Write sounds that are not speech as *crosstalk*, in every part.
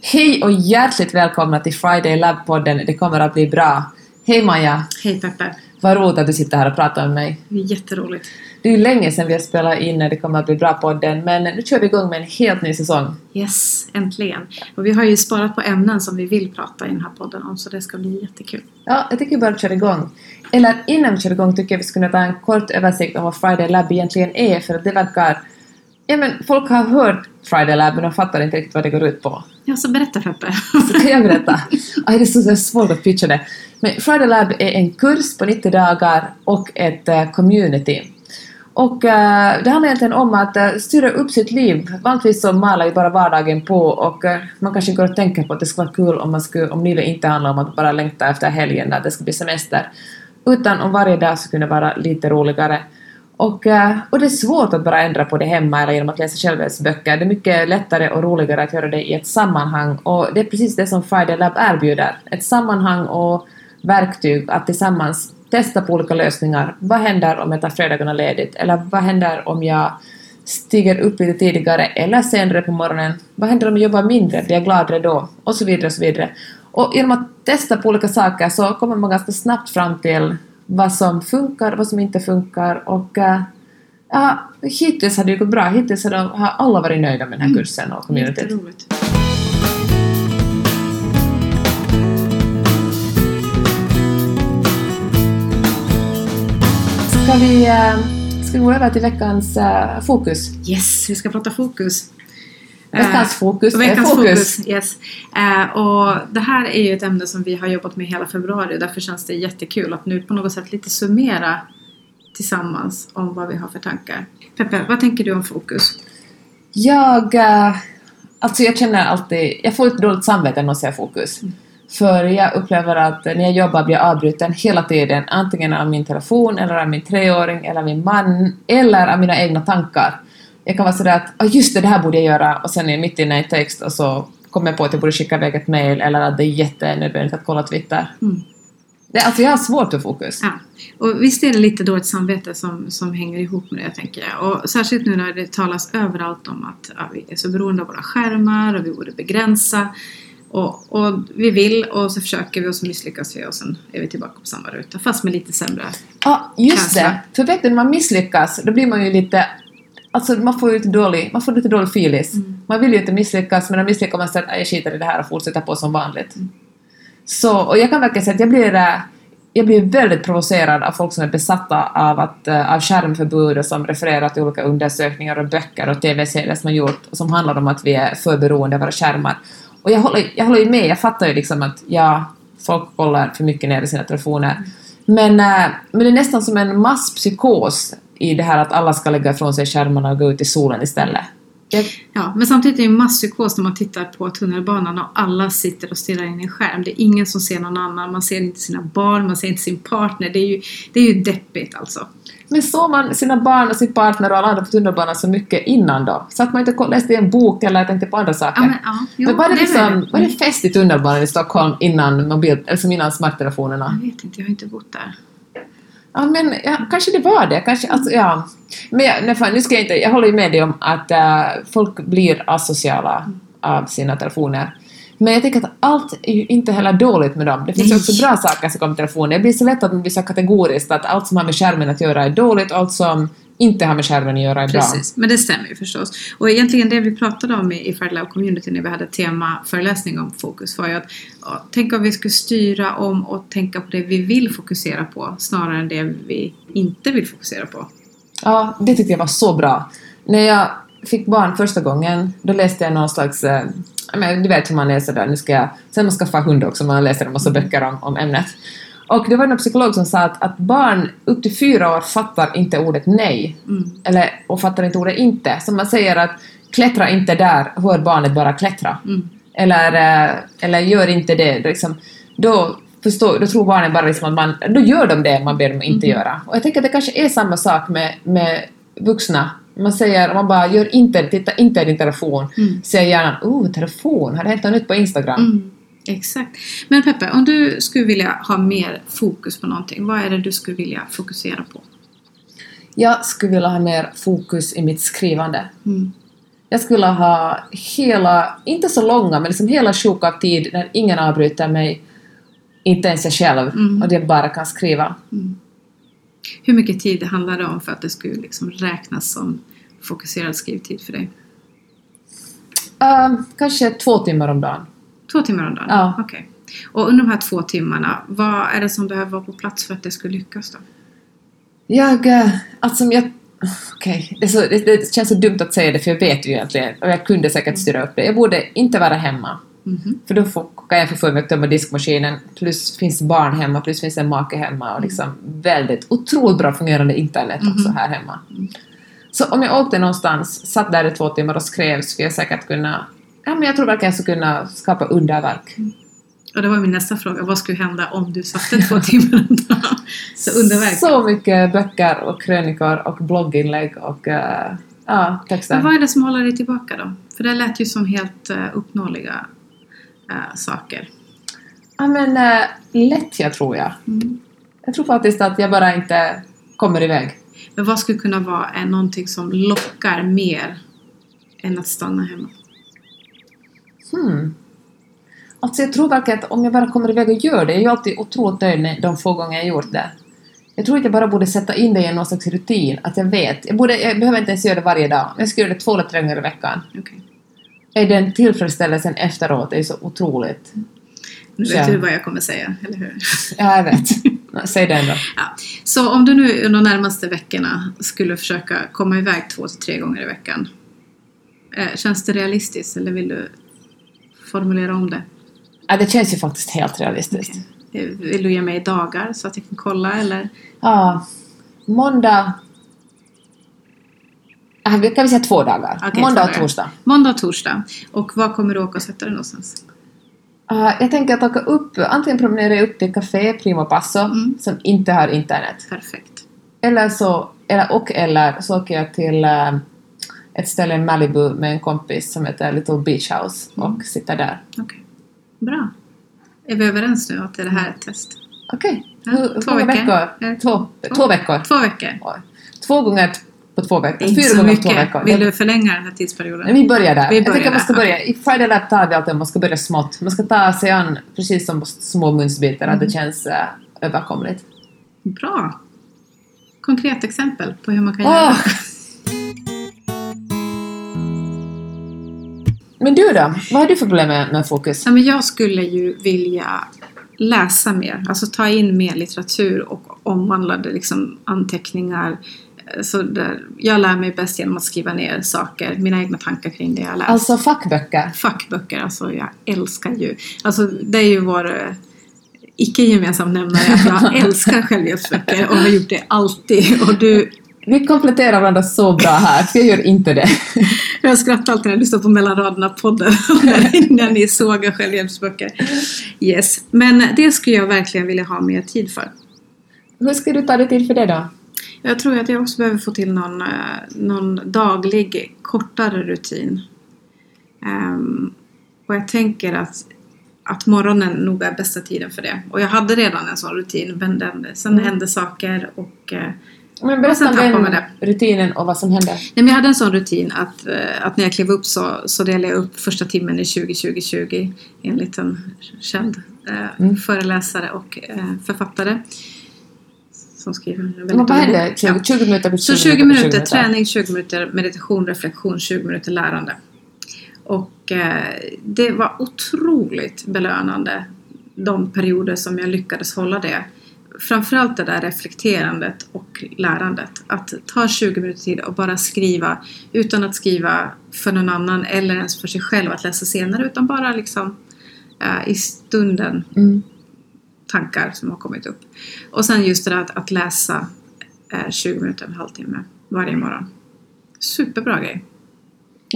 Hej och hjärtligt välkomna till Friday Lab-podden Det kommer att bli bra. Hej Maja! Hej Peppe! Vad roligt att du sitter här och pratar med mig. Det är jätteroligt. Det är ju länge sedan vi har spelat in Det kommer att bli bra-podden men nu kör vi igång med en helt ny säsong. Yes, äntligen! Och vi har ju sparat på ämnen som vi vill prata i den här podden om så det ska bli jättekul. Ja, jag tycker bara att köra igång. Eller innan vi kör igång tycker jag vi skulle ta en kort översikt om vad Friday Lab egentligen är för att det verkar... Ja men folk har hört Friday Lab men de fattar inte riktigt vad det går ut på. Ja, så berätta Peppe! *laughs* Så kan jag berätta? Aj, det är så svårt att pitcha det. Men Friday Lab är en kurs på 90 dagar och ett uh, community. Och uh, det handlar egentligen om att uh, styra upp sitt liv. Vanligtvis så malar ju bara vardagen på och uh, man kanske går och tänker på att det skulle vara kul om, man skulle, om livet inte handlar om att bara längta efter helgen när det ska bli semester. Utan om varje dag skulle kunna vara lite roligare. Och, eh, och det är svårt att bara ändra på det hemma eller genom att läsa självhjälpsböcker. Det är mycket lättare och roligare att göra det i ett sammanhang och det är precis det som Friday Lab erbjuder. Ett sammanhang och verktyg att tillsammans testa på olika lösningar. Vad händer om jag tar fredagarna ledigt? Eller vad händer om jag stiger upp lite tidigare eller senare på morgonen? Vad händer om jag jobbar mindre? Blir jag gladare då? Och så vidare och så vidare. Och genom att testa på olika saker så kommer man ganska snabbt fram till vad som funkar, vad som inte funkar och uh, ja, hittills har det gått bra. Hittills har, de, har alla varit nöjda med den här mm. kursen och communityt. Ska vi, uh, ska vi gå över till veckans uh, fokus? Yes, vi ska prata fokus. Veckans fokus Uh, veckans fokus. fokus yes. Uh, och det här är ju ett ämne som vi har jobbat med hela februari och därför känns det jättekul att nu på något sätt lite summera tillsammans om vad vi har för tankar. Peppe, vad tänker du om fokus? Jag... Uh, alltså jag känner alltid... Jag får lite dåligt samvete när jag säger fokus. Mm. För jag upplever att när jag jobbar blir jag avbruten hela tiden, antingen av min telefon, eller av min treåring, eller av min man, eller av mina egna tankar. Jag kan vara sådär att oh, just det, det här borde jag göra, och sen är jag mitt inne i text och så kommer jag på att jag borde skicka iväg ett mail, eller att det är jättenödvändigt att kolla Twitter. Mm. Det, alltså jag har svårt för fokus. Ja. Och visst är det lite dåligt samvete som, som hänger ihop med det, tänker jag. Och särskilt nu när det talas överallt om att ja, vi är så beroende av våra skärmar och vi borde begränsa. Och, och, vi vill och så försöker vi och så misslyckas vi och sen är vi tillbaka på samma ruta fast med lite sämre Ja, just känsla. det. För vet du, när man misslyckas då blir man ju lite Alltså man får lite dålig, man får lite dålig filis. Mm. Man vill ju inte misslyckas men när misslyckas man säger att jag skiter i det här och fortsätter på som vanligt. Mm. Så, och jag kan verkligen säga att jag blir, äh, jag blir väldigt provocerad av folk som är besatta av, att, äh, av skärmförbud och som refererar till olika undersökningar och böcker och TV-serier som har gjort som handlar om att vi är för beroende av våra skärmar. Och jag håller, jag håller ju med, jag fattar ju liksom att ja, folk kollar för mycket ner i sina telefoner. Men, äh, men det är nästan som en masspsykos i det här att alla ska lägga ifrån sig skärmarna och gå ut i solen istället. Jag... Ja, men samtidigt är det en masspsykos när man tittar på tunnelbanan och alla sitter och stirrar in i en skärm. Det är ingen som ser någon annan, man ser inte sina barn, man ser inte sin partner. Det är ju, det är ju deppigt alltså. Men såg man sina barn och sin partner och alla andra på tunnelbanan så mycket innan då? Så att man inte läste en bok eller tänkte på andra saker? Ja, men, ja. Jo, men var det, det liksom, var det fest i tunnelbanan i Stockholm innan, mobil, alltså innan smarttelefonerna? Jag vet inte, jag har inte bott där. Ja, men ja, kanske det var det. Kanske, alltså, ja. Men jag, nej, nu ska jag inte, jag håller ju med dig om att äh, folk blir asociala av sina telefoner. Men jag tänker att allt är ju inte heller dåligt med dem. Det finns ju också bra saker som kommer med telefonen. Det blir så lätt att man blir så kategoriskt att allt som har med skärmen att göra är dåligt och allt som inte har med skärmen att göra är bra. Precis, men det stämmer ju förstås. Och egentligen det vi pratade om i, i Fairlab Community när vi hade temaföreläsning om fokus var ju att ja, tänk om vi skulle styra om och tänka på det vi vill fokusera på snarare än det vi inte vill fokusera på. Ja, det tyckte jag var så bra. När jag fick barn första gången, då läste jag någon slags eh, men, du vet hur man läser där, nu ska jag, sen man skaffa hund också, man läser en massa böcker om, om ämnet. Och det var en psykolog som sa att, att barn upp till fyra år fattar inte ordet nej. Mm. Eller, och fattar inte ordet inte. Så man säger att klättra inte där, hör barnet bara klättra. Mm. Eller, eh, eller gör inte det. Liksom, då, förstår, då tror barnen bara liksom att man, då gör de det man ber dem inte mm. göra. Och jag tänker att det kanske är samma sak med, med vuxna man säger, man bara gör inte, titta inte i din telefon. Mm. Säg gärna oh telefon, har det hänt något nytt på Instagram? Exakt. Men Peppe, om du skulle vilja ha mer fokus på någonting, vad är det du skulle vilja fokusera på? Jag skulle vilja ha mer fokus i mitt skrivande. Mm. Jag skulle ha hela, inte så långa, men liksom hela sjok av tid när ingen avbryter mig, inte ens jag själv, Mm. och jag bara kan skriva. Mm. Hur mycket tid handlar det om för att det skulle liksom räknas som fokuserad skrivtid för dig? Ehm, kanske två timmar om dagen. Två timmar om dagen? Ja. Okej. Och under de här två timmarna, vad är det som behöver vara på plats för att det ska lyckas då? Jag, eh, alltså jag... Okej, så- det, det känns så dumt att säga det för jag vet ju egentligen och jag kunde säkert styra upp det. Jag borde inte vara hemma. Mhm. För då får, kan jag få för mig att tömma diskmaskinen, plus finns barn hemma, plus finns en make hemma och liksom väldigt otroligt bra fungerande internet också Mhm. här hemma. Mm. Så om jag åkte någonstans, satt där i två timmar och skrev skulle jag säkert kunna... Ja, men jag tror verkligen jag skulle kunna skapa underverk. Och det var min nästa fråga. Vad skulle hända om du satte två timmar om dagen? *laughs* Så underverk. Så mycket böcker och krönikor och blogginlägg och uh, ja, texter. Men vad är det som håller dig tillbaka då? För det lät ju som helt uh, uppnåeliga uh, saker. Ja men äh, lättja tror jag. Mm. Jag tror faktiskt att jag bara inte kommer iväg. Men vad skulle kunna vara är någonting som lockar mer än att stanna hemma? Hmm. Alltså jag tror verkligen att om jag bara kommer iväg och gör det, jag är alltid otroligt nöjd de få gånger jag gjort det. Jag tror att jag bara borde sätta in det i någon slags rutin, att jag vet. Jag, borde, jag behöver inte ens göra det varje dag, men jag ska göra det två eller tre gånger i veckan. Är Den tillfredsställelsen efteråt är ju så otroligt. Nu vet du vad jag kommer säga, eller hur? *laughs* Ja, jag vet. Säg det ändå. Ja. Så om du nu under de närmaste veckorna skulle försöka komma iväg två till tre gånger i veckan. Eh, känns det realistiskt eller vill du formulera om det? Ja, det känns ju faktiskt helt realistiskt. Eh, Vill du ge mig dagar så att jag kan kolla eller? Ja, måndag... Kan vi säga två dagar? Okej, måndag och torsdag. Måndag och torsdag. Och var kommer du åka och sätta dig någonstans? Ah, jag tänker att åka upp, antingen promenera jag upp till Café Primo Passo, Mm. som inte har internet. Perfekt. Eller så, eller, och eller så åker jag till eh, ett ställe i Malibu med en kompis som heter Little Beach House Mm. och sitter där. Okej. Bra. Är vi överens nu att det här är ett test? Okej, Ja, hur, hur två veckor. veckor? Eh, Två, två. två veckor. Två veckor. Två gånger på två veckor. Fyra så gånger på två mycket. veckor. Vill du förlänga den här tidsperioden? Men vi börjar där. Vi jag börjar tycker man ska där, börja. I Friday Lab tar vi alltid att man ska börja smått. Man ska ta sig an precis som små munsbitar, att det Mm. känns uh, överkomligt. Bra. Konkret exempel på hur man kan Åh! göra. *laughs* Men du då? Vad har du för problem med, med fokus? Ja, men jag skulle ju vilja läsa mer, alltså ta in mer litteratur och omvandlade liksom anteckningar. Eh, Så där, jag lär mig bäst genom att skriva ner saker, mina egna tankar kring det jag läst. Alltså fackböcker. Fackböcker, alltså jag älskar ju. Alltså det är ju vår eh, icke gemensam nämnare att jag älskar självhjälpsböcker och har gjort det alltid. Och du, Vi kompletterar varandra så bra här, för jag gör inte det. jag skrattar alltid när jag lyssnar på mellan raderna-podden *laughs* när ni sågar självhjälpsböcker. Yes, men det skulle jag verkligen vilja ha mer tid för. Hur ska du ta dig till för det då? Jag tror att jag också behöver få till någon, eh, någon daglig kortare rutin. Ehm, och jag tänker att, att morgonen nog är bästa tiden för det. Och jag hade redan en sån rutin men den, sen Mm. hände saker och eh, Men berätta om den det. rutinen och vad som hände. Nej, men jag hade en sån rutin att, eh, att när jag klev upp så, så delade jag upp första timmen i 20-20-20 enligt en känd eh, Mm. föreläsare och eh, författare. Som skriver väldigt vad hände? bok. 20, Ja. 20 minuter på 20, Så 20 minuter, minuter. träning, 20 minuter meditation, reflektion, 20 minuter lärande. Och eh, det var otroligt belönande de perioder som jag lyckades hålla det. Framförallt det där reflekterandet och lärandet. Att ta 20 minuter tid och bara skriva utan att skriva för någon annan eller ens för sig själv att läsa senare utan bara liksom eh, i stunden Mm. tankar som har kommit upp. Och sen just det där att, att läsa eh, 20 minuter, en halvtimme varje morgon. Superbra grej.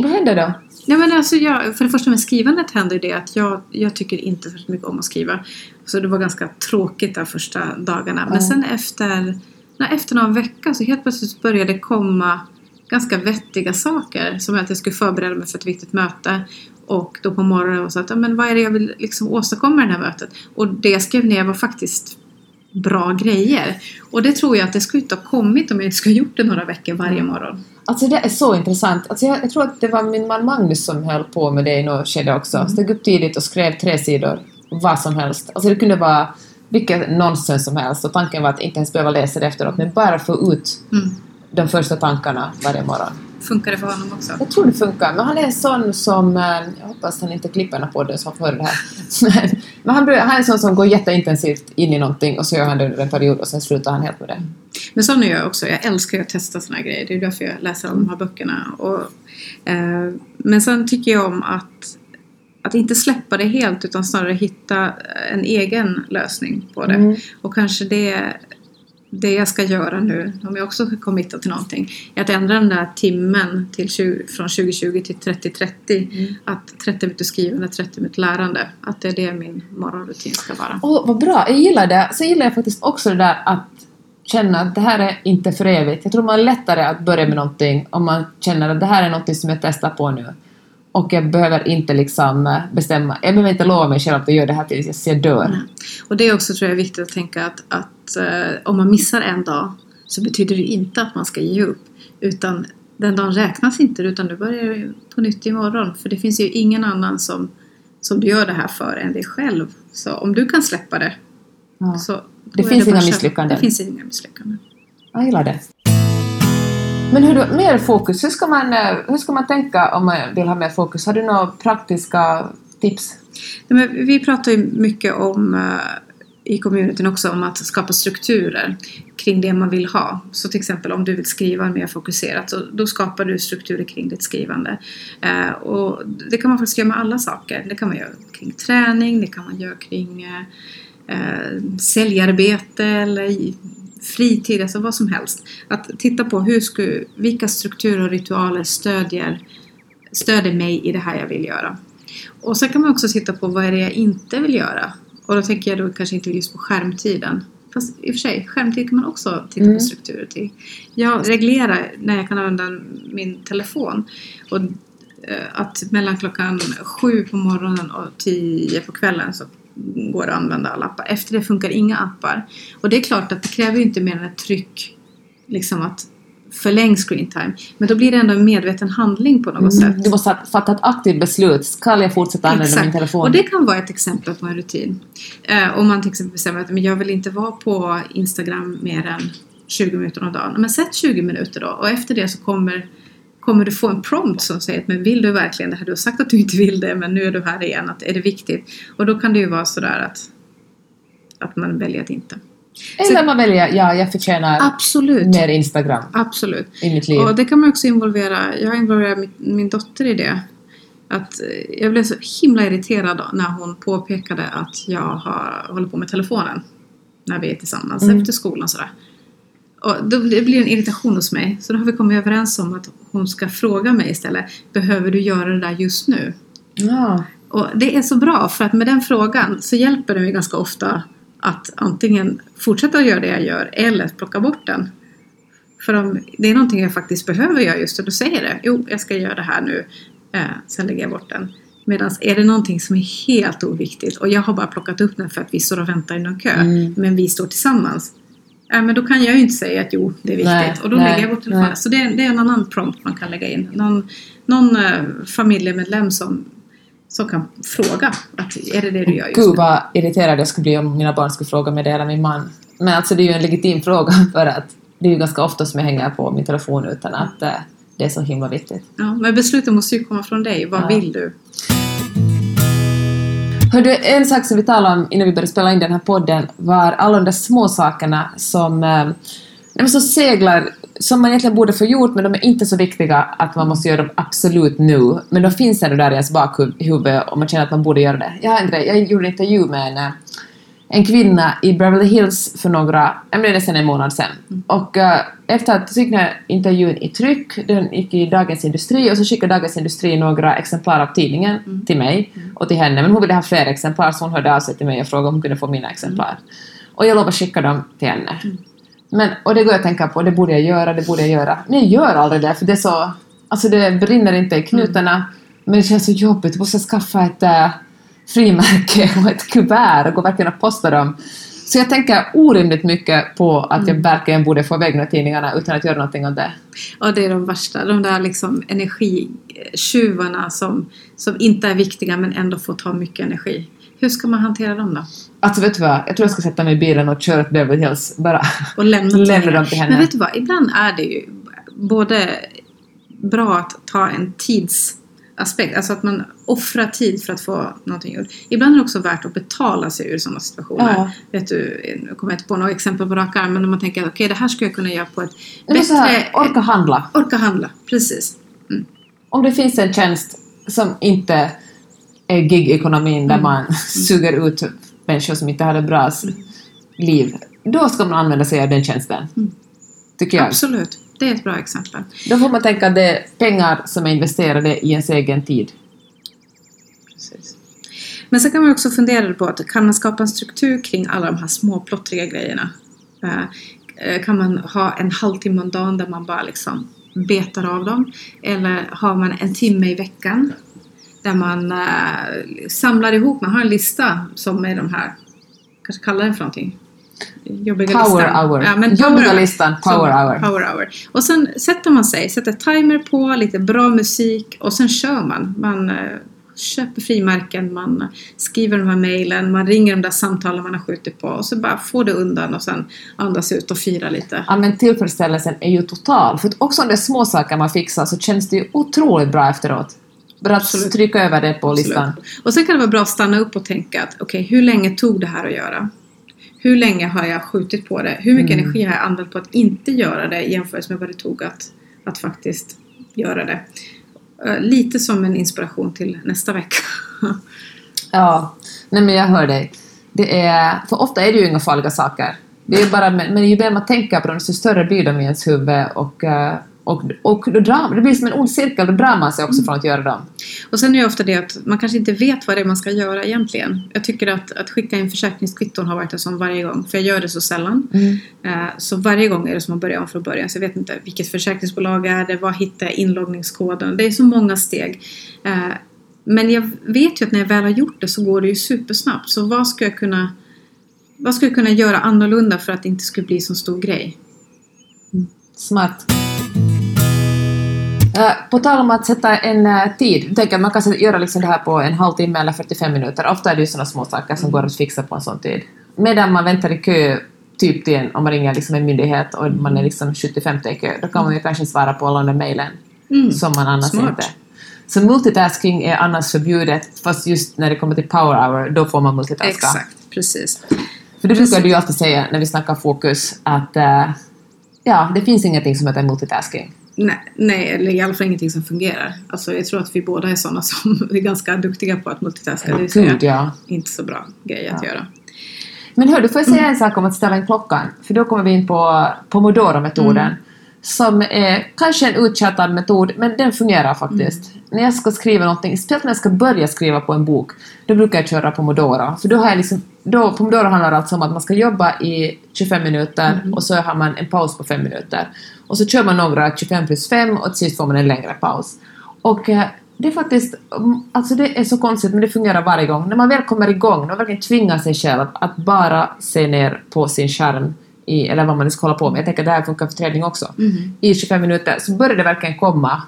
Vad hände då? Ja, men alltså jag, för det första med skrivandet hände det att jag, jag tycker inte så mycket om att skriva. Så det var ganska tråkigt de första dagarna. Men Ja. sen efter, när efter någon vecka så helt plötsligt började det komma ganska vettiga saker. Som att jag skulle förbereda mig för ett viktigt möte. Och då på morgonen var så att, men vad är det jag vill liksom åstadkomma med det här mötet? Och det jag skrev ner var faktiskt bra grejer. Och det tror jag att det skulle inte ha kommit om jag inte skulle ha gjort det några veckor varje morgon. Alltså det är så intressant. Alltså jag, jag tror att det var min man Magnus som höll på med det i något skede också. Mm. Steg upp tidigt och skrev tre sidor, vad som helst. Alltså det kunde vara vilket nonsens som helst och tanken var att inte ens behöva läsa det efteråt men bara få ut Mm. de första tankarna varje morgon. Funkar det för honom också? Jag tror det funkar, men han är en sån som... eh, Jag hoppas han inte klipper den här podden så han får höra det här. Men, han, han är en sån som går jätteintensivt in i någonting och så gör han det under en period och sen slutar han helt med det. Men sån är jag också. Jag älskar ju att testa såna här grejer. Det är därför jag läser alla de här böckerna. Och, eh, men sen tycker jag om att, att inte släppa det helt utan snarare hitta en egen lösning på det. Mm. Och kanske det, det jag ska göra nu, om jag också ska committa till någonting, är att ändra den där timmen till 20, från 2020 till 3030. Mm. Att 30 minuter skrivande, 30 minuter lärande. Att det är det min morgonrutin ska vara. Åh, vad bra! Jag gillar det. Sen gillar jag faktiskt också det där att känna att det här är inte för evigt. Jag tror man har lättare att börja med någonting om man känner att det här är någonting som jag testar på nu. Och jag behöver inte liksom eh, bestämma, jag behöver inte lova mig själv att jag gör det här tills jag dör. Nej. Och det är också tror jag viktigt att tänka att, att eh, om man missar en dag så betyder det inte att man ska ge upp. Utan den dagen räknas inte utan du börjar på nytt imorgon. För det finns ju ingen annan som, som du gör det här för än dig själv. Så om du kan släppa det Ja. så... Det finns misslyckanden. Det finns inga misslyckanden. Jag gillar det. Men hur då, mer fokus, hur ska, man, eh, hur ska man tänka om man vill ha mer fokus? Har du några praktiska tips? Nej, men vi pratar ju mycket om eh, i communityn också om att skapa strukturer kring det man vill ha. Så till exempel om du vill skriva mer fokuserat, så då skapar du strukturer kring ditt skrivande. Eh, och det kan man faktiskt göra med alla saker. Det kan man göra kring träning, det kan man göra kring eh, eh säljarbete eller fritid, alltså vad som helst. Att titta på hur sku, vilka strukturer och ritualer stödjer, stödjer mig i det här jag vill göra. Och sen kan man också titta på vad är det jag inte vill göra. Och då tänker jag då kanske inte just på skärmtiden. Fast i och för sig, skärmtid kan man också titta Mm. på strukturer till. Jag reglerar när jag kan använda min telefon. Och eh, att mellan klockan sju på morgonen och tio på kvällen så går att använda alla appar. Efter det funkar inga appar. Och det är klart att det kräver ju inte mer än ett tryck liksom att förläng screen time. Men då blir det ändå en medveten handling på något sätt. Mm, Du måste fatta ett aktivt beslut. Ska jag fortsätta använda Exakt. min telefon? Och det kan vara ett exempel på en rutin. Eh, om man till exempel bestämmer att men jag vill inte vara på Instagram mer än 20 minuter om dagen. Men sätt 20 minuter då och efter det så kommer, kommer du få en prompt som säger att men vill du verkligen det här? Du har sagt att du inte vill det men nu är du här igen. Att, är det viktigt? Och då kan det ju vara sådär att, att man väljer att inte. Eller man väljer, ja, jag förtjänar Absolut. mer Instagram Absolut. i mitt liv. Och det kan man också involvera, jag har involverat min, min dotter i det. Att eh, jag blev så himla irriterad när hon påpekade att jag har, håller på med telefonen. När vi är tillsammans Mm. efter skolan sådär. Och då blir det blir en irritation hos mig. Så då har vi kommit överens om att hon ska fråga mig istället. Behöver du göra det där just nu? Ja. Och det är så bra för att med den frågan så hjälper det mig ganska ofta att antingen fortsätta göra det jag gör eller plocka bort den. För om det är någonting jag faktiskt behöver göra just det, då säger det. Jo, jag ska göra det här nu. Eh, sen lägger jag bort den. Medan är det någonting som är helt oviktigt och jag har bara plockat upp den för att vi står och väntar i någon kö. Mm. Men vi står tillsammans. Eh, men då kan jag ju inte säga att jo, det är viktigt. Nej, och då nej, lägger jag bort telefonen. Så det är, det är en annan prompt man kan lägga in. Någon, någon eh, familjemedlem som, som kan fråga. Att, är det det du gör just Gud nu? vad irriterad jag skulle bli om mina barn skulle fråga mig det eller min man. Men alltså det är ju en legitim fråga *laughs* för att det är ju ganska ofta som jag hänger på min telefon utan att eh, det är så himla viktigt. Ja, men beslutet måste ju komma från dig. Vad Ja. vill du? Hördu, en sak som vi talade om innan vi började spela in den här podden var alla de där små sakerna som, eh, som seglar, som man egentligen borde få gjort men de är inte så viktiga att man måste göra dem absolut nu. Men de finns ändå där i ens bakhuvud och man känner att man borde göra det. Jag, har en grej, jag gjorde en intervju med en, eh, en kvinna i Beverly Hills för några, jag menar nästan en månad sedan. Och eh, efter att här intervjun i tryck, den gick i Dagens Industri och så skickade Dagens Industri några exemplar av tidningen till mig och till henne. Men hon ville ha fler exemplar så hon hörde av sig till mig och frågade om hon kunde få mina exemplar. Och jag lovade att skicka dem till henne. Men, och det går jag att tänka på, det borde jag göra, det borde jag göra. Men jag gör aldrig det för det är så, alltså det brinner inte i knutarna. Men det känns så jobbigt, jag måste skaffa ett äh, frimärke *laughs* och ett kuvert och gå verkligen och posta dem. Så jag tänker orimligt mycket på att jag Mm. verkligen borde få iväg de tidningarna utan att göra någonting av det. Ja, det är de värsta. De där liksom energitjuvarna som, som inte är viktiga men ändå får ta mycket energi. Hur ska man hantera dem då? Alltså vet du vad? Jag tror jag ska sätta mig i bilen och köra till Beverly Hills. Bara Och lämna *laughs* lämna dem till henne. Men vet du vad? Ibland är det ju både bra att ta en tidsaspekt, alltså att man offrar tid för att få någonting gjort. Ibland är det också värt att betala sig ur sådana situationer. Ja. Vet du, nu kommer jag inte på några exempel på rak arm, men om man tänker att okej, det här skulle jag kunna göra på ett så bättre... här, orka handla. orka handla, precis. Om det finns en tjänst som inte är gig-ekonomin där Mm. man *laughs* suger ut människor som inte har ett bra s- liv, då ska man använda sig av den tjänsten. Mm. Tycker jag. Absolut, det är ett bra exempel. Då får man tänka att det är pengar som är investerade i ens egen tid. Precis. Men så kan man också fundera på att kan man skapa en struktur kring alla de här små plottriga grejerna? Eh, eh, Kan man ha en halvtimme om dagen där man bara liksom betar av dem? Eller har man en timme i veckan där man eh, samlar ihop, man har en lista som är de här, kanske kallar den för någonting? Jobbiga Power listan. hour. Ja, men Jobbiga power- listan, power hour. Power hour. Och sen sätter man sig, sätter timer på, lite bra musik och sen kör man. Man eh, köper frimärken, man skriver de här mejlen, man ringer de där samtalen man har skjutit på och så bara får det undan och sen andas ut och fira lite. Ja, men tillfredsställelsen är ju total. För också om det är små saker man fixar så känns det ju otroligt bra efteråt. Bara att Absolut. stryka över det på Absolut. listan. Och sen kan det vara bra att stanna upp och tänka att okej, hur länge tog det här att göra? Hur länge har jag skjutit på det? Hur mycket Mm. energi har jag använt på att inte göra det jämfört med vad det tog att, att faktiskt göra det? Eh, Lite som en inspiration till nästa vecka. *laughs* Ja, nej men jag hör dig. Det är, för ofta är det ju inga farliga saker. Det är bara, men ju mer man tänker på dem, desto större blir de i ens huvud och, eh, och, och då drar, det blir som en ond cirkel, då drar man sig också från att göra dem. Och sen är det ofta det att man kanske inte vet vad det är man ska göra egentligen. Jag tycker att, att skicka in försäkringskvitton har varit en sån varje gång, för jag gör det så sällan. Eh, Så varje gång är det som att börja om från början. Så jag vet inte vilket försäkringsbolag är det, var hittar jag inloggningskoden? Det är så många steg. Eh, Men jag vet ju att när jag väl har gjort det så går det ju supersnabbt. Så vad ska jag kunna, vad ska jag kunna göra annorlunda för att det inte skulle bli så stor grej? Smart. Eh, På tal om att sätta en eh, tid, tänker att man kan göra liksom det här på en halvtimme eller 45 minuter. Ofta är det ju sådana små saker som går att fixa på en sån tid. Medan man väntar i kö, typ till en, om man ringer liksom en myndighet och man är liksom 75 i kö, då kan man ju kanske svara på alla de mejlen Mm. som man annars Smart. inte... Så multitasking är annars förbjudet, fast just när det kommer till power hour, då får man multitaska. Exakt, precis. För det brukar du ju alltid säga när vi snackar fokus, att eh, ja, det finns ingenting som heter multitasking. Nej, nej, eller i alla fall ingenting som fungerar. Alltså, jag tror att vi båda är sådana som *laughs* är ganska duktiga på att multitaska. Det säga Gud, ja. inte så bra grej att Ja. göra. Men hör, du får jag säga en sak om att ställa in klockan? För då kommer vi in på Pomodoro-metoden. Mm. Som är kanske en uttjatad metod, men den fungerar faktiskt. Mm. När jag ska skriva någonting, speciellt när jag ska börja skriva på en bok, då brukar jag köra Pomodoro. För då har jag liksom, då, Pomodoro handlar alltså om att man ska jobba i 25 minuter Mm. och så har man en paus på 5 minuter. Och så kör man några 25 plus 5 och till sist får man en längre paus. Och eh, det är faktiskt, mm, alltså det är så konstigt men det fungerar varje gång. När man väl kommer igång, när man verkligen tvingar sig själv att bara se ner på sin skärm i, eller vad man nu ska hålla på med, jag tänker att det här funkar för träning också, Mhm. i 25 minuter så börjar det verkligen komma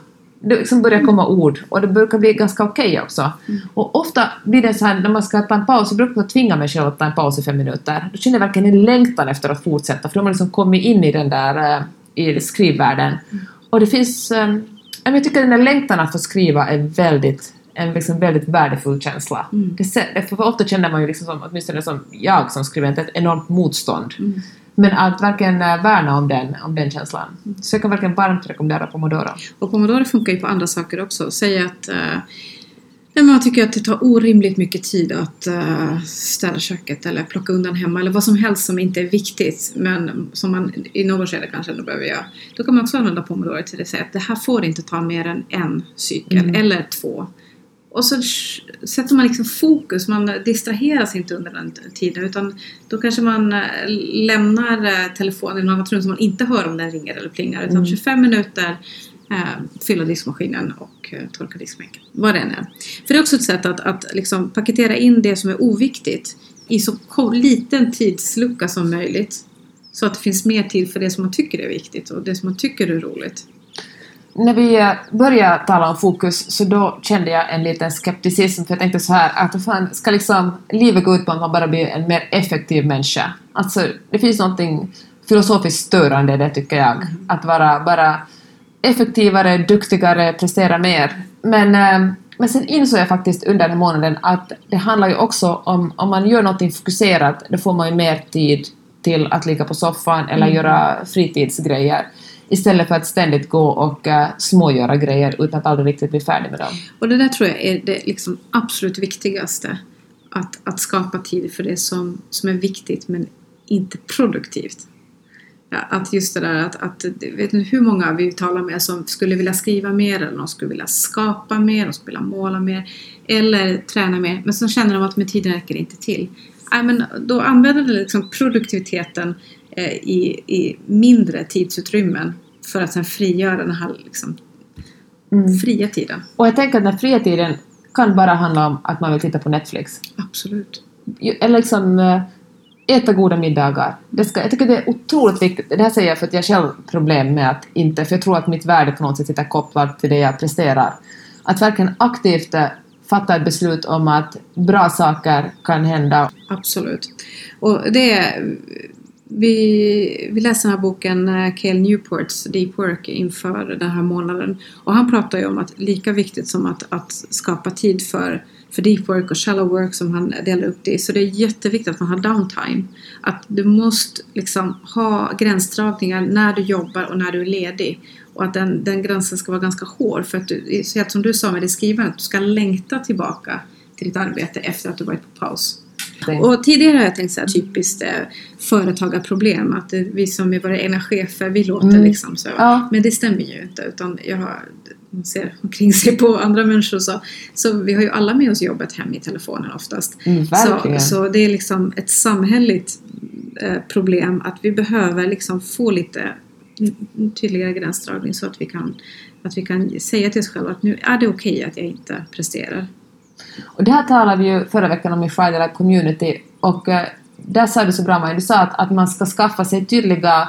det liksom börjar komma ord och det brukar bli ganska okej också. Och ofta blir det så här när man ska ta en paus så brukar jag tvinga mig själv att ta en paus i fem minuter. Då känner jag verkligen en längtan efter att fortsätta för då har man liksom kommit in i den där eh, i skrivvärlden. Och det finns... eh, jag tycker den där längtan att få skriva är väldigt en liksom väldigt värdefull känsla. Mm. Det, för ofta känner man ju liksom som, åtminstone som jag som skribent, ett enormt motstånd. Mm. Men att verkligen eh, värna om den, om den känslan. Så jag kan verkligen varmt rekommendera Pomodoro. Och Pomodoro funkar ju på andra saker också. Säg att eh, nej, man tycker att det tar orimligt mycket tid att eh, städa köket eller plocka undan hemma eller vad som helst som inte är viktigt men som man i något skede kanske ändå behöver göra. Då kan man också använda Pomodoro till att säga att det här får inte ta mer än en cykel Mm. eller två. Och så sätter man liksom fokus, man distraheras inte under den tiden utan då kanske man eh, lämnar eh, telefonen i något annat rum så man inte hör om den ringer eller plingar utan Mm. 25 minuter eh, fylla diskmaskinen och eh, torka diskbänken. Vad det än är. För det är också ett sätt att, att liksom paketera in det som är oviktigt i så liten tidslucka som möjligt. Så att det finns mer tid för det som man tycker är viktigt och det som man tycker är roligt. När vi eh, började tala om fokus så då kände jag en liten skepticism för jag tänkte så här att fan, ska liksom livet gå ut på att man bara blir en mer effektiv människa? Alltså det finns någonting filosofiskt störande i det tycker jag. Att vara bara effektivare, duktigare, prestera mer. Men, eh, men sen insåg jag faktiskt under den månaden att det handlar ju också om, om man gör någonting fokuserat, då får man ju mer tid till att ligga på soffan eller Mm. göra fritidsgrejer. Istället för att ständigt gå och uh, smågöra grejer utan att aldrig riktigt bli färdig med dem. Och det där tror jag är det liksom absolut viktigaste. Att, att skapa tid för det som, som är viktigt men inte produktivt. Ja, att just det där att, att vet ni hur många vi talar med som skulle vilja skriva mer eller de skulle vilja skapa mer, de skulle vilja måla mer eller träna mer men så känner de att med tiden räcker inte till. Nej, men då använder de liksom produktiviteten i, i mindre tidsutrymmen för att sen frigöra den här liksom, fria tiden. Och jag tänker att den fria tiden kan bara handla om att man vill titta på Netflix. Absolut. Eller liksom eh, äta goda middagar. Det ska, jag tycker det är otroligt viktigt. Det här säger jag för att jag själv har problem med att inte, för jag tror att mitt värde på något sätt sitter kopplat till det jag presterar. Att verkligen aktivt eh, fatta ett beslut om att bra saker kan hända. Absolut. Och det är, vi, vi läste den här boken eh, Cale Newports Deep Work inför den här månaden. Och han pratar ju om att lika viktigt som att, att skapa tid för, för deep work och shallow work som han delar upp det i. Så det är jätteviktigt att man har downtime. Att du måste liksom ha gränsdragningar när du jobbar och när du är ledig. Och att den, den gränsen ska vara ganska hård. För att du, så som du sa med det skrivandet, du ska längta tillbaka till ditt arbete efter att du varit på paus. Och tidigare har jag tänkt så här typiskt eh, företagarproblem. Att vi som är våra egna chefer, vi låter Mm. liksom så. Ja. Men det stämmer ju inte. Utan jag har, man ser omkring *laughs* sig på andra människor så. Så vi har ju alla med oss jobbet hem i telefonen oftast. Mm, Så, så det är liksom ett samhälleligt eh, problem att vi behöver liksom få lite tydligare gränsdragning så att vi kan, att vi kan säga till oss själva att nu är det okej att jag inte presterar. Och det här talade vi ju förra veckan om i Friday Life Community och eh, där sa du så bra Maja, du sa att, att man ska skaffa sig tydliga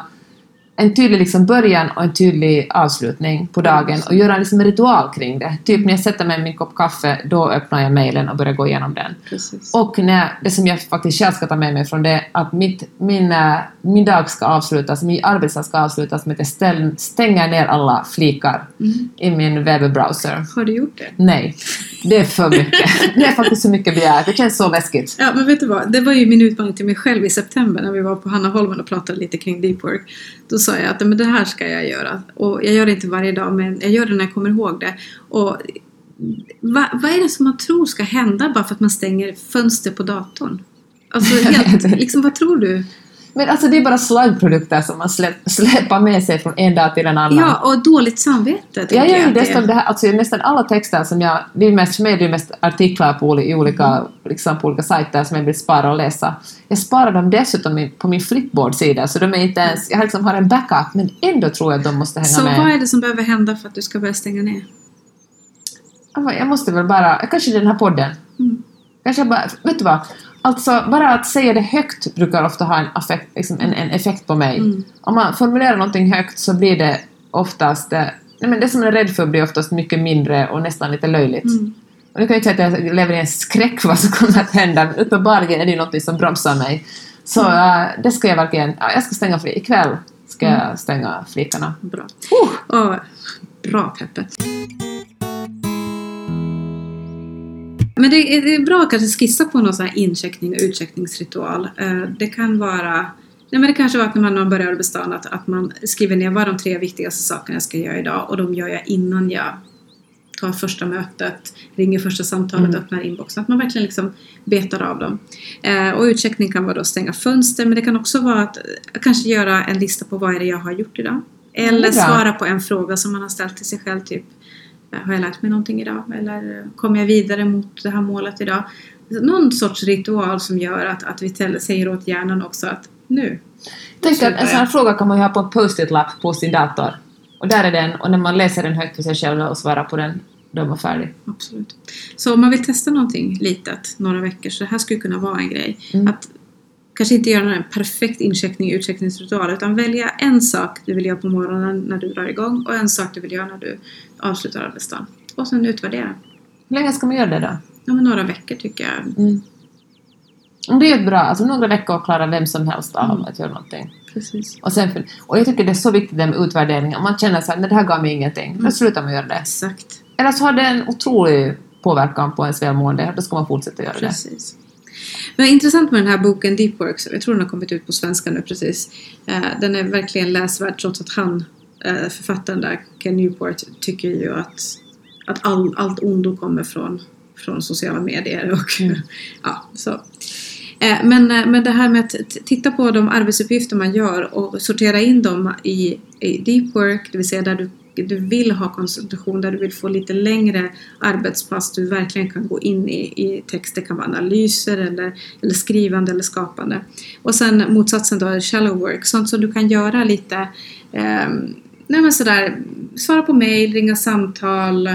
en tydlig liksom början och en tydlig avslutning på dagen och göra liksom en ritual kring det. Typ när jag sätter mig med min kopp kaffe, då öppnar jag mejlen och börjar gå igenom den. Precis. Och när, det som jag faktiskt själv ska ta med mig från det, att mitt, min, eh, min dag ska avslutas, min arbetsdag ska avslutas med att jag ställ, stänger ner alla flikar Mm. i min webbrowser. Har du gjort det? Nej, det är för mycket. *laughs* Det är faktiskt så mycket begärt. Det känns så läskigt. Ja, men vet du vad? Det var ju min utmaning till mig själv i september när vi var på Hannaholmen och pratade lite kring deep work. Då sa jag att men det här ska jag göra. Och jag gör det inte varje dag, men jag gör det när jag kommer ihåg det. Och va, vad är det som man tror ska hända bara för att man stänger fönster på datorn? Alltså, *laughs* helt, liksom, vad tror du? Men alltså det är bara slaggprodukter som man släpp, släpar med sig från en dag till en annan. Ja, och dåligt samvete. Jag tänker gör ju är. nästan det här, alltså nästan alla texter som jag, det är mest, för mig är det ju mest artiklar på, olika, Mm. liksom på olika sajter som jag vill spara och läsa. Jag sparar dem dessutom på min flipboard-sida så de är inte ens, jag liksom har en backup men ändå tror jag att de måste hänga Så med. vad är det som behöver hända för att du ska börja stänga ner? Ja, Jag måste väl bara, kanske den här podden. Mm. Kanske bara, vet du vad? Alltså bara att säga det högt brukar ofta ha en, affekt, liksom en, en effekt på mig. Mm. Om man formulerar någonting högt så blir det oftast, eh, nej men det som man är rädd för blir oftast mycket mindre och nästan lite löjligt. Mm. Och nu kan jag inte säga att jag lever i en skräck vad som kommer att hända, men uppenbarligen är det ju något som bromsar mig. Så Mm. eh, det ska jag verkligen, ja, jag ska stänga fri, ikväll ska jag stänga flikarna. Bra. Uh! Och, bra Peppet. Men det är, det är bra att kanske skissa på någon sån här incheckning och utcheckningsritual. Eh, Det kan vara Nej, men det kanske var att när man- börjar arbetsdagen att, att man skriver ner vad de tre viktigaste sakerna jag ska göra idag och de gör jag innan jag tar första mötet, ringer första samtalet, Mm. öppnar inboxen. Att man verkligen liksom betar av dem. Eh, och utcheckning kan vara då att stänga fönster men det kan också vara att eh, kanske göra en lista på vad är det jag har gjort idag. Eller svara på en fråga som man har ställt till sig själv. Typ, har jag lärt mig någonting idag? Eller kommer jag vidare mot det här målet idag? Någon sorts ritual som gör att, att vi säger åt hjärnan också att nu. Tänk att en sån här fråga kan man ju ha på en post-it-lapp på sin dator. Och där är den, och när man läser den högt för sig själv och svarar på den, då är man färdig. Absolut. Så om man vill testa någonting litet några veckor så det här skulle kunna vara en grej. Mm. Att kanske inte göra en perfekt incheckning utcheckningsritual utan välja en sak du vill göra på morgonen när du drar igång och en sak du vill göra när du avslutar arbetsdagen. Och sen utvärdera. Hur länge ska man göra det då? Ja, men några veckor tycker jag. Mm. Det är bra, alltså några veckor klarar vem som helst av Mm. att göra någonting. Precis. Och, sen, och jag tycker det är så viktigt det med utvärdering. Om man känner så här, nej det här gav mig ingenting, då Mm. slutar man göra det. Exakt. Eller så har det en otrolig påverkan på ens välmående, då ska man fortsätta göra det. Men intressant med den här boken Deep Works, jag tror den har kommit ut på svenska nu precis. Eh, Den är verkligen läsvärd trots att han, eh, författaren där, Ken Newport, tycker ju att, att all, allt ondo kommer från, från sociala medier och Mm. *laughs* ja, så. Eh, Men, men det här med att titta på de arbetsuppgifter man gör och sortera in dem i, i deep work, det vill säga där du, du vill ha koncentration, där du vill få lite längre arbetspass, du verkligen kan gå in i, i text, det kan vara analyser eller, eller skrivande eller skapande. Och sen motsatsen då shallow work, sånt som du kan göra lite, eh, nej men sådär, svara på mail, ringa samtal,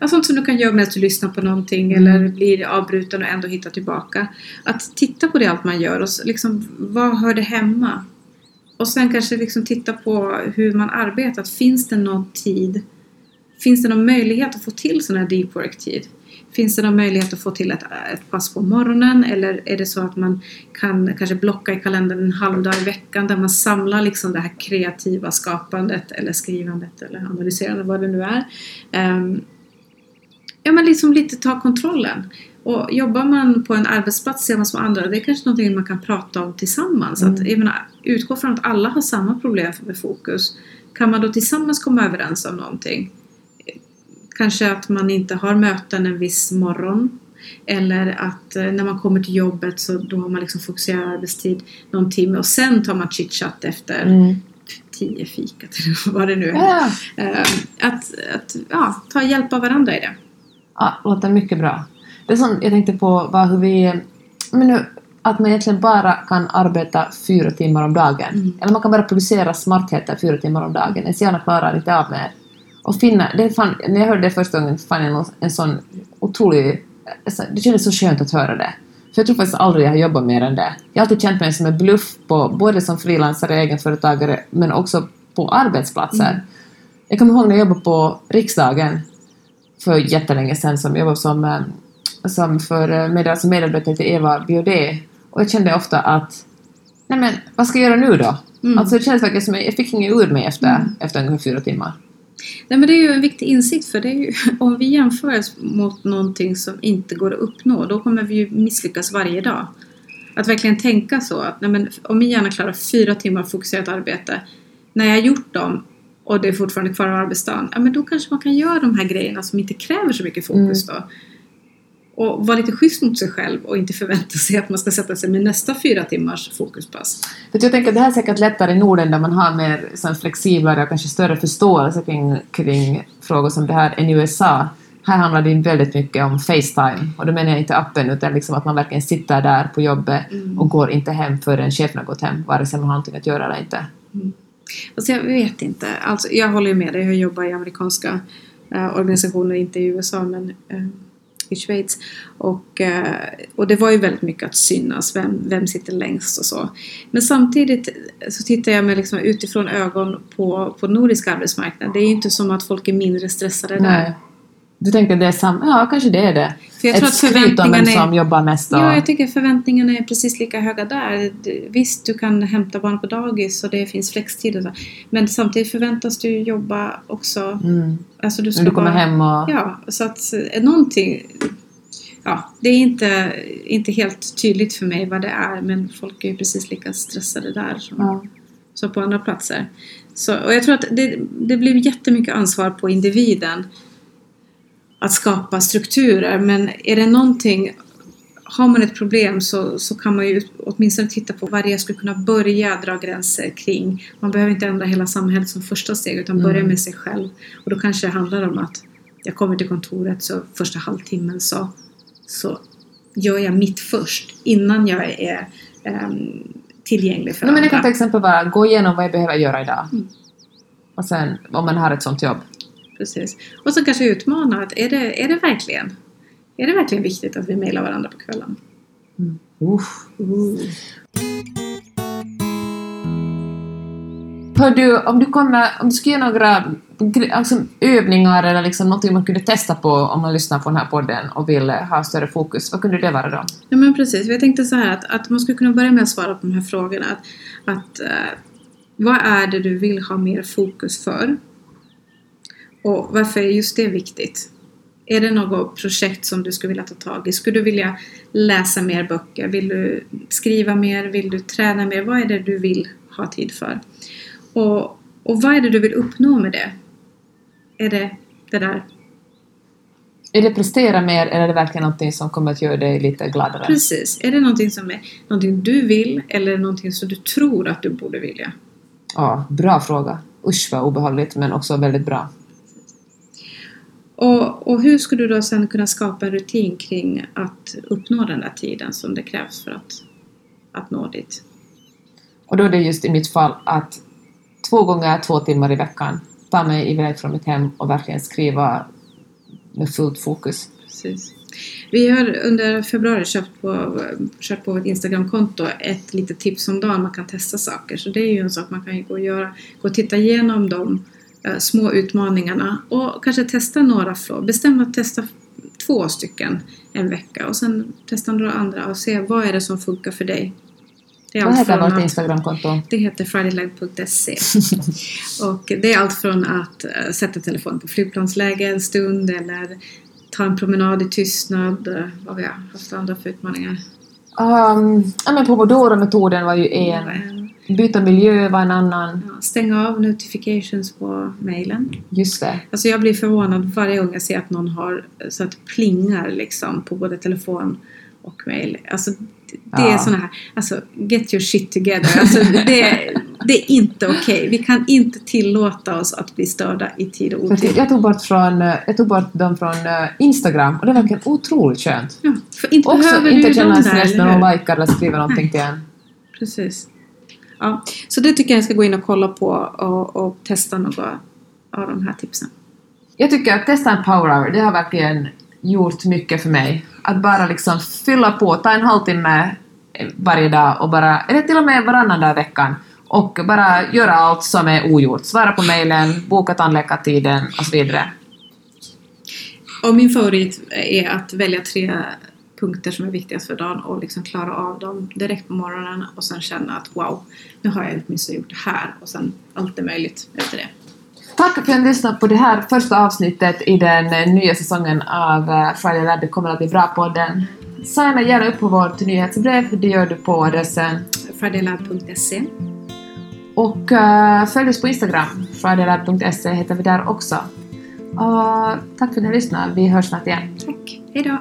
Ja, sånt som du kan göra medan du lyssnar på någonting Mm. eller blir avbruten och ändå hitta tillbaka. Att titta på det allt man gör och liksom, vad hör det hemma? Och sen kanske liksom titta på hur man arbetar. Finns det någon tid? Finns det någon möjlighet att få till sån här deep work-tid? Finns det någon möjlighet att få till ett, ett pass på morgonen? Eller är det så att man kan kanske blocka i kalendern en halv dag i veckan där man samlar liksom det här kreativa skapandet eller skrivandet eller analyserandet, vad det nu är. Um, ja, men liksom lite ta kontrollen. Och jobbar man på en arbetsplats tillsammans med andra, det är kanske någonting man kan prata om tillsammans. Mm. Att, jag menar, utgå från att alla har samma problem med fokus. Kan man då tillsammans komma överens om någonting? Kanske att man inte har möten en viss morgon. Eller att eh, när man kommer till jobbet så då har man liksom fokuserad arbetstid någon timme och sen tar man chitchat efter Mm. tio fikat *laughs* eller vad det nu är. Ja, Eh, Att, att ja, ta hjälp av varandra i det. ja, låter mycket bra. Det som jag tänkte på var hur vi... Men nu, att man egentligen bara kan arbeta fyra timmar om dagen. Mm. Eller man kan bara producera smartheter fyra timmar om dagen. Ens hjärna klarar inte av mer. Och finna, det fan, när jag hörde det första gången fann jag en sån otrolig... Det kändes så skönt att höra det. För jag tror faktiskt aldrig jag har jobbat mer än det. Jag har alltid känt mig som en bluff på, både som frilansare, egenföretagare, men också på arbetsplatser. Mm. Jag kommer ihåg när jag jobbade på riksdagen för jättelänge sedan som jobbade som, eh, som för eh, med, alltså medarbetare till Eva Biaudet. Och jag kände ofta att nej men vad ska jag göra nu då? Mm. Alltså det kändes verkligen som jag fick inget ur mig efter, Mm. efter ungefär fyra timmar. Nej men det är ju en viktig insikt för det är ju, *laughs* om vi jämför oss mot någonting som inte går att uppnå då kommer vi ju misslyckas varje dag. Att verkligen tänka så att nej men, om min hjärna klarar fyra timmar fokuserat arbete när jag har gjort dem och det är fortfarande kvar av arbetsdagen, ja men då kanske man kan göra de här grejerna som inte kräver så mycket fokus då. Och vara lite schysst mot sig själv och inte förvänta sig att man ska sätta sig med nästa fyra timmars fokuspass. Jag tänker att det här är säkert lättare i Norden där man har mer sån flexiblare och kanske större förståelse kring, kring frågor som det här än i USA. Här handlar det väldigt mycket om Facetime och då menar jag inte appen utan liksom att man verkligen sitter där på jobbet Mm. och går inte hem förrän chefen har gått hem vare sig man har någonting att göra eller inte. Alltså jag vet inte. Alltså jag håller med dig. Jag jobbar i amerikanska eh, organisationer, inte i USA men eh, i Schweiz. Och, eh, och det var ju väldigt mycket att synas. Vem, vem sitter längst och så. Men samtidigt så tittar jag med liksom utifrån ögon på, på nordisk arbetsmarknad. Det är ju inte som att folk är mindre stressade där. Du tänker det är samma? Ja, kanske det är det. För jag tror Ett att om vem förväntningarna som är... jobbar mest och... Ja, jag tycker förväntningarna är precis lika höga där. Visst, du kan hämta barn på dagis och det finns flextid och så. Men samtidigt förväntas du jobba också. Mm. Alltså du ska du kommer vara, hem och... Ja, så att eh, någonting... Ja, det är inte, inte helt tydligt för mig vad det är men folk är ju precis lika stressade där som, Ja. som på andra platser. Så, och jag tror att det, det blir jättemycket ansvar på individen att skapa strukturer men är det någonting har man ett problem så, så kan man ju åtminstone titta på vad jag skulle kunna börja dra gränser kring. Man behöver inte ändra hela samhället som första steg utan börja Mm. med sig själv. Och då kanske det handlar om att jag kommer till kontoret så första halvtimmen så, så gör jag mitt först innan jag är ehm, tillgänglig för Nej, men jag andra. kan till exempel bara gå igenom vad jag behöver göra idag. Mm. Och sen, om man har ett sånt jobb. Precis. Och så kanske utmana att är det, är det verkligen är det verkligen viktigt att vi mejlar varandra på kvällen? Mm. Uff. Hör du, om du, kommer, om du ska göra några alltså, övningar eller liksom någonting man kunde testa på om man lyssnar på den här podden och vill eh, ha större fokus, vad kunde det vara då? Ja men precis, jag tänkte så här att, att man skulle kunna börja med att svara på de här frågorna. Att, att eh, vad är det du vill ha mer fokus för? Och varför är just det viktigt? Är det något projekt som du skulle vilja ta tag i? Skulle du vilja läsa mer böcker? Vill du skriva mer? Vill du träna mer? Vad är det du vill ha tid för? Och, och vad är det du vill uppnå med det? Är det det där Är det prestera mer eller är det verkligen någonting som kommer att göra dig lite gladare? Precis. Är det någonting som är någonting du vill eller någonting som du tror att du borde vilja? Ja, bra fråga. Usch vad obehagligt men också väldigt bra. Och, och hur skulle du då sen kunna skapa en rutin kring att uppnå den där tiden som det krävs för att, att nå dit? Och då är det just i mitt fall att två gånger två timmar i veckan ta mig iväg från mitt hem och verkligen skriva med fullt fokus. Precis. Vi har under februari köpt på, kört på vårt Instagramkonto ett litet tips om dagen man kan testa saker. Så det är ju en sak man kan gå och göra. Gå och titta igenom de eh, små utmaningarna och kanske testa några fler. Bestäm att testa två stycken en vecka och sen testa några andra och se vad är det som funkar för dig. Det är Vad heter vårt Instagramkonto? det heter fridaylive.se *laughs* och det är allt från att eh, sätta telefonen på flygplansläge en stund eller ta en promenad i tystnad. eh, Vad vi har haft andra för utmaningar. Um, ja, men Pomodoro-metoden var ju en. En, Byta miljö var en annan. ja, stänga av notifications på mailen. Just det. Alltså jag blir förvånad varje gång jag ser att någon har så att det plingar liksom på både telefon och mail. Alltså det är Ja. såna här, alltså get your shit together. Alltså det, det är inte okej. Vi kan inte tillåta oss att bli störda i tid och otid. jag, tog bort från, jag tog bort dem från eh, Instagram och det var verkligen otroligt skönt. Ja, för inte Också inte känna stress när någon likar eller skriver någonting Nej. till en. Precis. Ja, så det tycker jag ni ska gå in och kolla på och, och testa några av de här tipsen. Jag tycker att testa en power hour, det har verkligen gjort mycket för mig. Att bara liksom fylla på, ta en halvtimme varje dag och bara, eller till och med varannan dag i veckan och bara göra allt som är ogjort. Svara på mejlen, boka tandläkartiden och så vidare. Och min favorit är att välja tre punkter som är viktigast för dagen och liksom klara av dem direkt på morgonen och sen känna att wow, nu har jag åtminstone gjort det här och sen allt är möjligt efter det. Tack för att ni lyssnade på det här första avsnittet i den nya säsongen av eh, Friday Lab. Det kommer att bli bra podden. Signa gärna upp på vårt nyhetsbrev, det gör du på adressen. Fridaylab.se Och eh, följ oss på Instagram, fridaylab.se heter vi där också. Och tack för att ni lyssnade, vi hörs snart igen. Tack, hejdå!